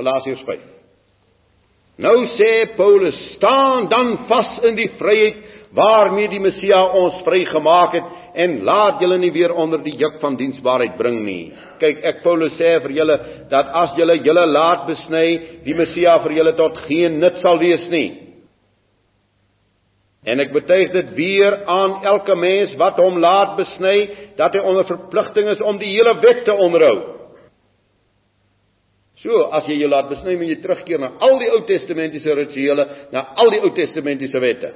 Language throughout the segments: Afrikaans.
Galasiërs 5. Nou sê Paulus: "Staan dan vas in die vryheid waarmee die Messia ons vrygemaak het en laat julle nie weer onder die juk van diensbaarheid bring nie." Kyk, ek Paulus sê vir julle dat as julle julle laat besny, die Messia vir julle tot geen nut sal wees nie. En ek betuig dit weer aan elke mens wat hom laat besny dat hy onder verpligting is om die hele wet te onderhou. So, as jy jou laat besny, moet jy terugkeer na al die Ou Testamentiese rituele, na al die Ou Testamentiese wette.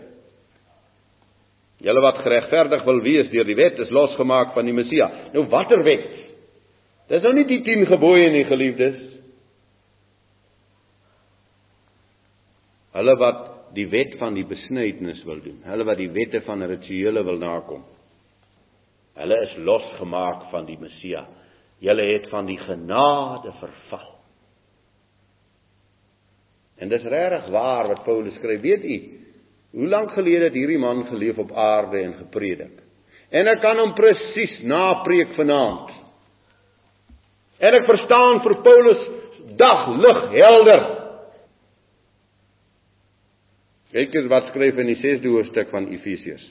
Julle wat geregverdig wil wees deur die wet is losgemaak van die Messia. Nou watter wet? Dis nou nie die 10 gebooie nie, geliefdes. Hulle wat die wet van die besnydenis wil doen. Hulle wat die wette van rituele wil nakom. Hulle is losgemaak van die Messia. Julle het van die genade verval. En dis regtig waar wat Paulus skryf. Weet u, hoe lank gelede het hierdie man geleef op aarde en gepredik? En ek kan hom presies napreek vanaand. En ek verstaan vir Paulus dag lig helder Kyk eens wat skryf in die 6de hoofstuk van Efesiërs.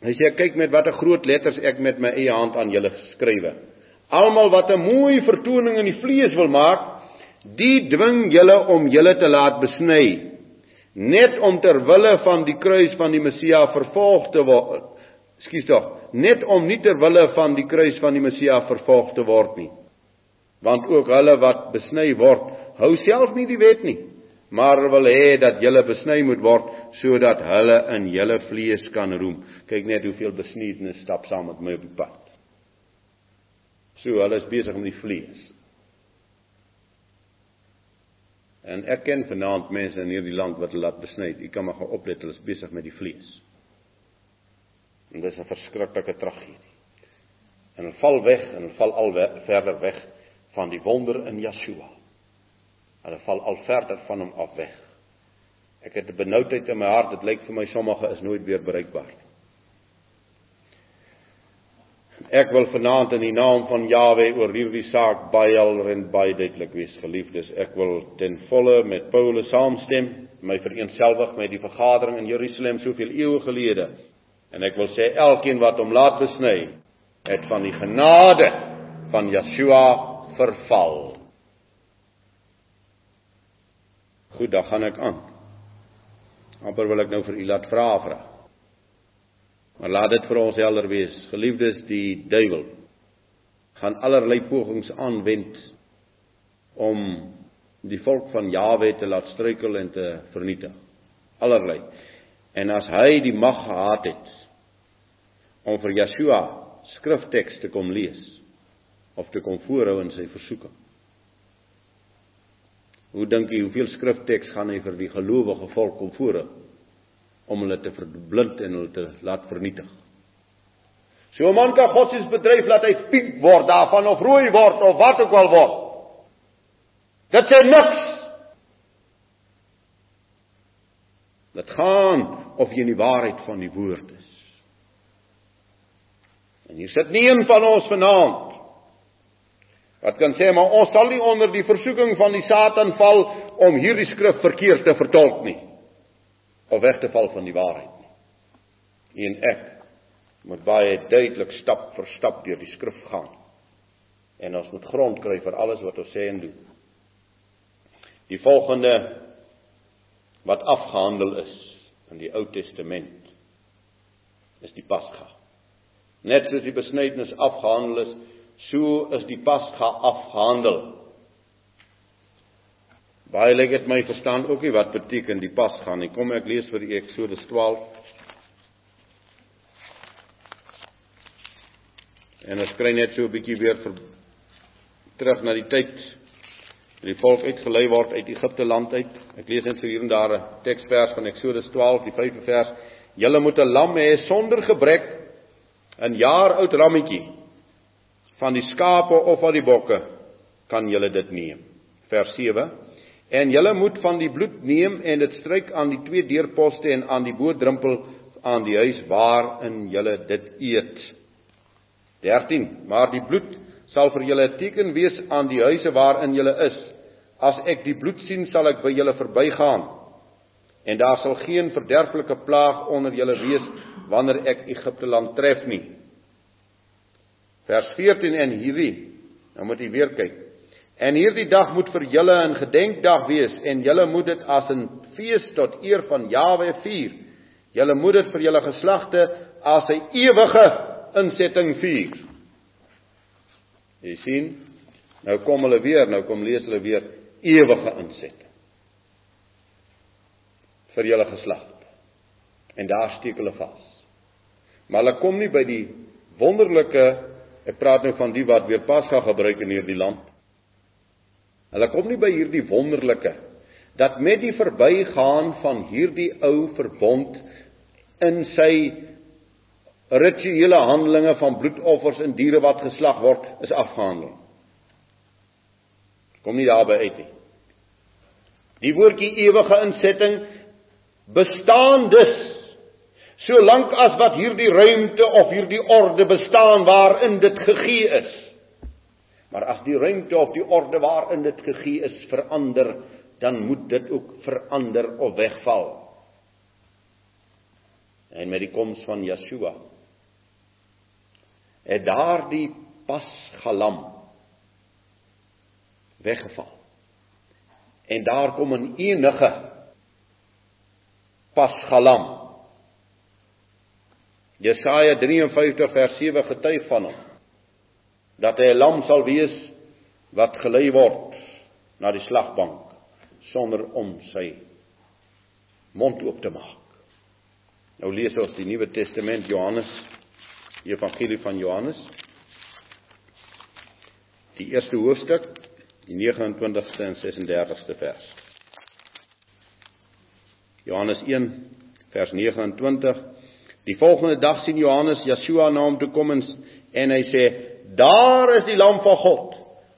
Hy sê kyk met watter groot letters ek met my eie hand aan julle geskrywe. Almal wat 'n mooi vertoning in die vlees wil maak, die dwing julle om julle te laat besny, net om ter wille van die kruis van die Messia vervolg te word. Skus tog, net om nie ter wille van die kruis van die Messia vervolg te word nie. Want ook hulle wat besny word, hou self nie die wet nie maar wil hê dat julle besny moet word sodat hulle in julle vlees kan roem. Kyk net hoeveel besnydenis stap saam met my op die pad. So hulle is besig met die vlees. En ek ken vanaand mense in hierdie land wat hulle laat besny. Jy kan maar gaan oplet, hulle is besig met die vlees. En dis 'n verskriklike tragedie. En hulle val weg en hulle val al verder weg van die wonder in Yeshua. Hulle val al verder van hom af weg. Ek het 'n benoudheid in my hart. Dit lyk vir my sommige is nooit weer bereikbaar nie. Ek wil vanaand in die naam van Jawe oor hierdie saak baie helder en baie duidelik wees, geliefdes. Ek wil ten volle met Paulus saamstem, my vereenselwig met die vergadering in Jerusalem soveel eeue gelede. En ek wil sê elkeen wat hom laat besny, het van die genade van Yeshua verval. Goed, dan gaan ek aan. Amper wil ek nou vir u laat vra vra. Maar laat dit vir ons helder wees. Geliefdes, die duiwel gaan allerlei pogings aanwend om die volk van Jawe te laat struikel en te vernietig. Allerlei. En as hy die mag gehad het om vir Yeshua skrifteks te kom lees of te kom voorhou in sy versoeking Hoe dink jy hoeveel skrifteks gaan hy vir die gelowige volk kom voere om hulle te verblind en hulle te laat vernietig? So 'n man kan godsdienst bedryf laat hy piek word daarvan of rooi word of wat ook al word. Dit sê niks. Dit gaan of jy in die waarheid van die woord is. En hier sit nie een van ons vanaand Wat kan sê maar ons sal nie onder die versoeking van die Satan val om hierdie skrif verkeerd te vertolk nie of weg te val van die waarheid nie. En ek moet baie duidelik stap vir stap deur die skrif gaan. En ons moet grond kry vir alles wat ons sê en doen. Die volgende wat afgehandel is in die Ou Testament is die Pasga. Net soos die besnydenis afgehandel is, So is die Pasga afgehandel. Baie lyk dit my verstaan ook nie wat beteken die Pasga nie. Kom ek lees vir Eksodus 12. En ons kry net so 'n bietjie weer vir terug na die tyd die volk uitgelei word uit Egipte land uit. Ek lees net so hier en daar 'n teksvers van Eksodus 12, die 5de vers. Julle moet 'n lam hê sonder gebrek, 'n jaar oud lammetjie van die skape of van die bokke kan julle dit neem. Vers 7. En julle moet van die bloed neem en dit stryk aan die twee deurposte en aan die boordrempel aan die huis waarin julle dit eet. 13. Maar die bloed sal vir julle 'n teken wees aan die huise waarin julle is. As ek die bloed sien, sal ek by julle verbygaan. En daar sal geen verderflike plaag onder julle wees wanneer ek Egipte land tref nie. Vers 14 en hierdie, nou moet jy weer kyk. En hierdie dag moet vir julle 'n gedenkdag wees en julle moet dit as 'n fees tot eer van Jahwe vier. Julle moet dit vir julle geslagte as 'n ewige insetting vier. Jy sien, nou kom hulle weer, nou kom lees hulle weer ewige insetting vir julle geslagte. En daar steek hulle vas. Maar hulle kom nie by die wonderlike ek praat nou van die wat weer Pasga gebruik in hierdie land. Hulle kom nie by hierdie wonderlike dat met die verbygaan van hierdie ou verbond in sy rituele handelinge van bloedoffers en diere wat geslag word is afgehandel. Kom nie daarby uit nie. Die woordjie ewige insetting bestaan dus solank as wat hierdie ruimte of hierdie orde bestaan waarin dit gegee is. Maar as die ruimte of die orde waarin dit gegee is verander, dan moet dit ook verander of wegval. En met die koms van Yeshua het daardie pasgalam weggeval. En daar kom 'n enige pasgalam. Jesaja 53 vers 7 getuig van hom dat hy 'n lam sal wees wat gelei word na die slagbank sonder om sy mond oop te maak. Nou lees ons die Nuwe Testament Johannes die Evangelie van Johannes die eerste hoofstuk die 29ste en 36ste vers. Johannes 1 vers 29 Die volgende dag sien Johannes Yeshua na hom toe kom en hy sê Daar is die lam van God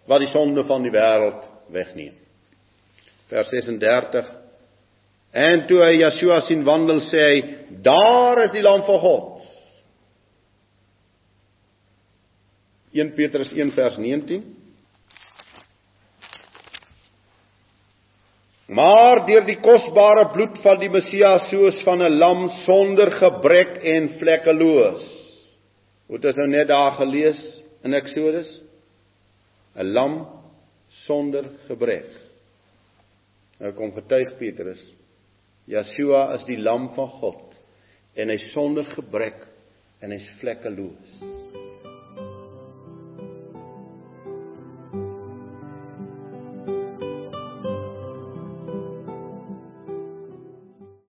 wat die sonde van die wêreld wegneem. Vers 36 En toe hy Yeshua sien wandel sê hy daar is die lam van God. 1 Petrus 1 vers 19 Maar deur die kosbare bloed van die Messias soos van 'n lam sonder gebrek en vlekkeloos. Wat ons nou net daar gelees in Eksodus? 'n Lam sonder gebrek. Nou kom getuig Petrus. Yeshua is die lam van God en hy sonder gebrek en hy's vlekkeloos.